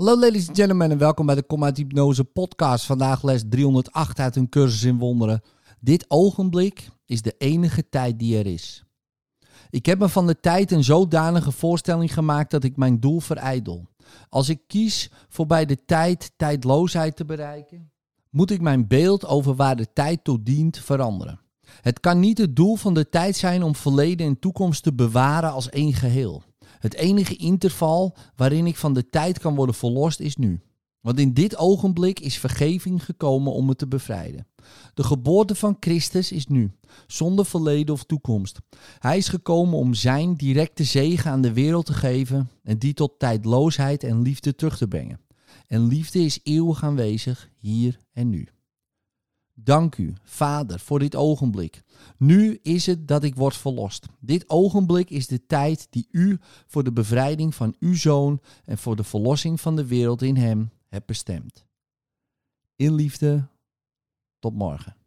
Hallo ladies and gentlemen en welkom bij de Kom Hypnose podcast. Vandaag les 308 uit een cursus in wonderen. Dit ogenblik is de enige tijd die er is. Ik heb me van de tijd een zodanige voorstelling gemaakt dat ik mijn doel verijdel. Als ik kies voor bij de tijd tijdloosheid te bereiken, moet ik mijn beeld over waar de tijd toe dient veranderen. Het kan niet het doel van de tijd zijn om verleden en toekomst te bewaren als één geheel. Het enige interval waarin ik van de tijd kan worden verlost is nu. Want in dit ogenblik is vergeving gekomen om me te bevrijden. De geboorte van Christus is nu, zonder verleden of toekomst. Hij is gekomen om zijn directe zegen aan de wereld te geven en die tot tijdloosheid en liefde terug te brengen. En liefde is eeuwig aanwezig, hier en nu. Dank u, Vader, voor dit ogenblik. Nu is het dat ik word verlost. Dit ogenblik is de tijd die u voor de bevrijding van uw zoon en voor de verlossing van de wereld in hem hebt bestemd. In liefde, tot morgen.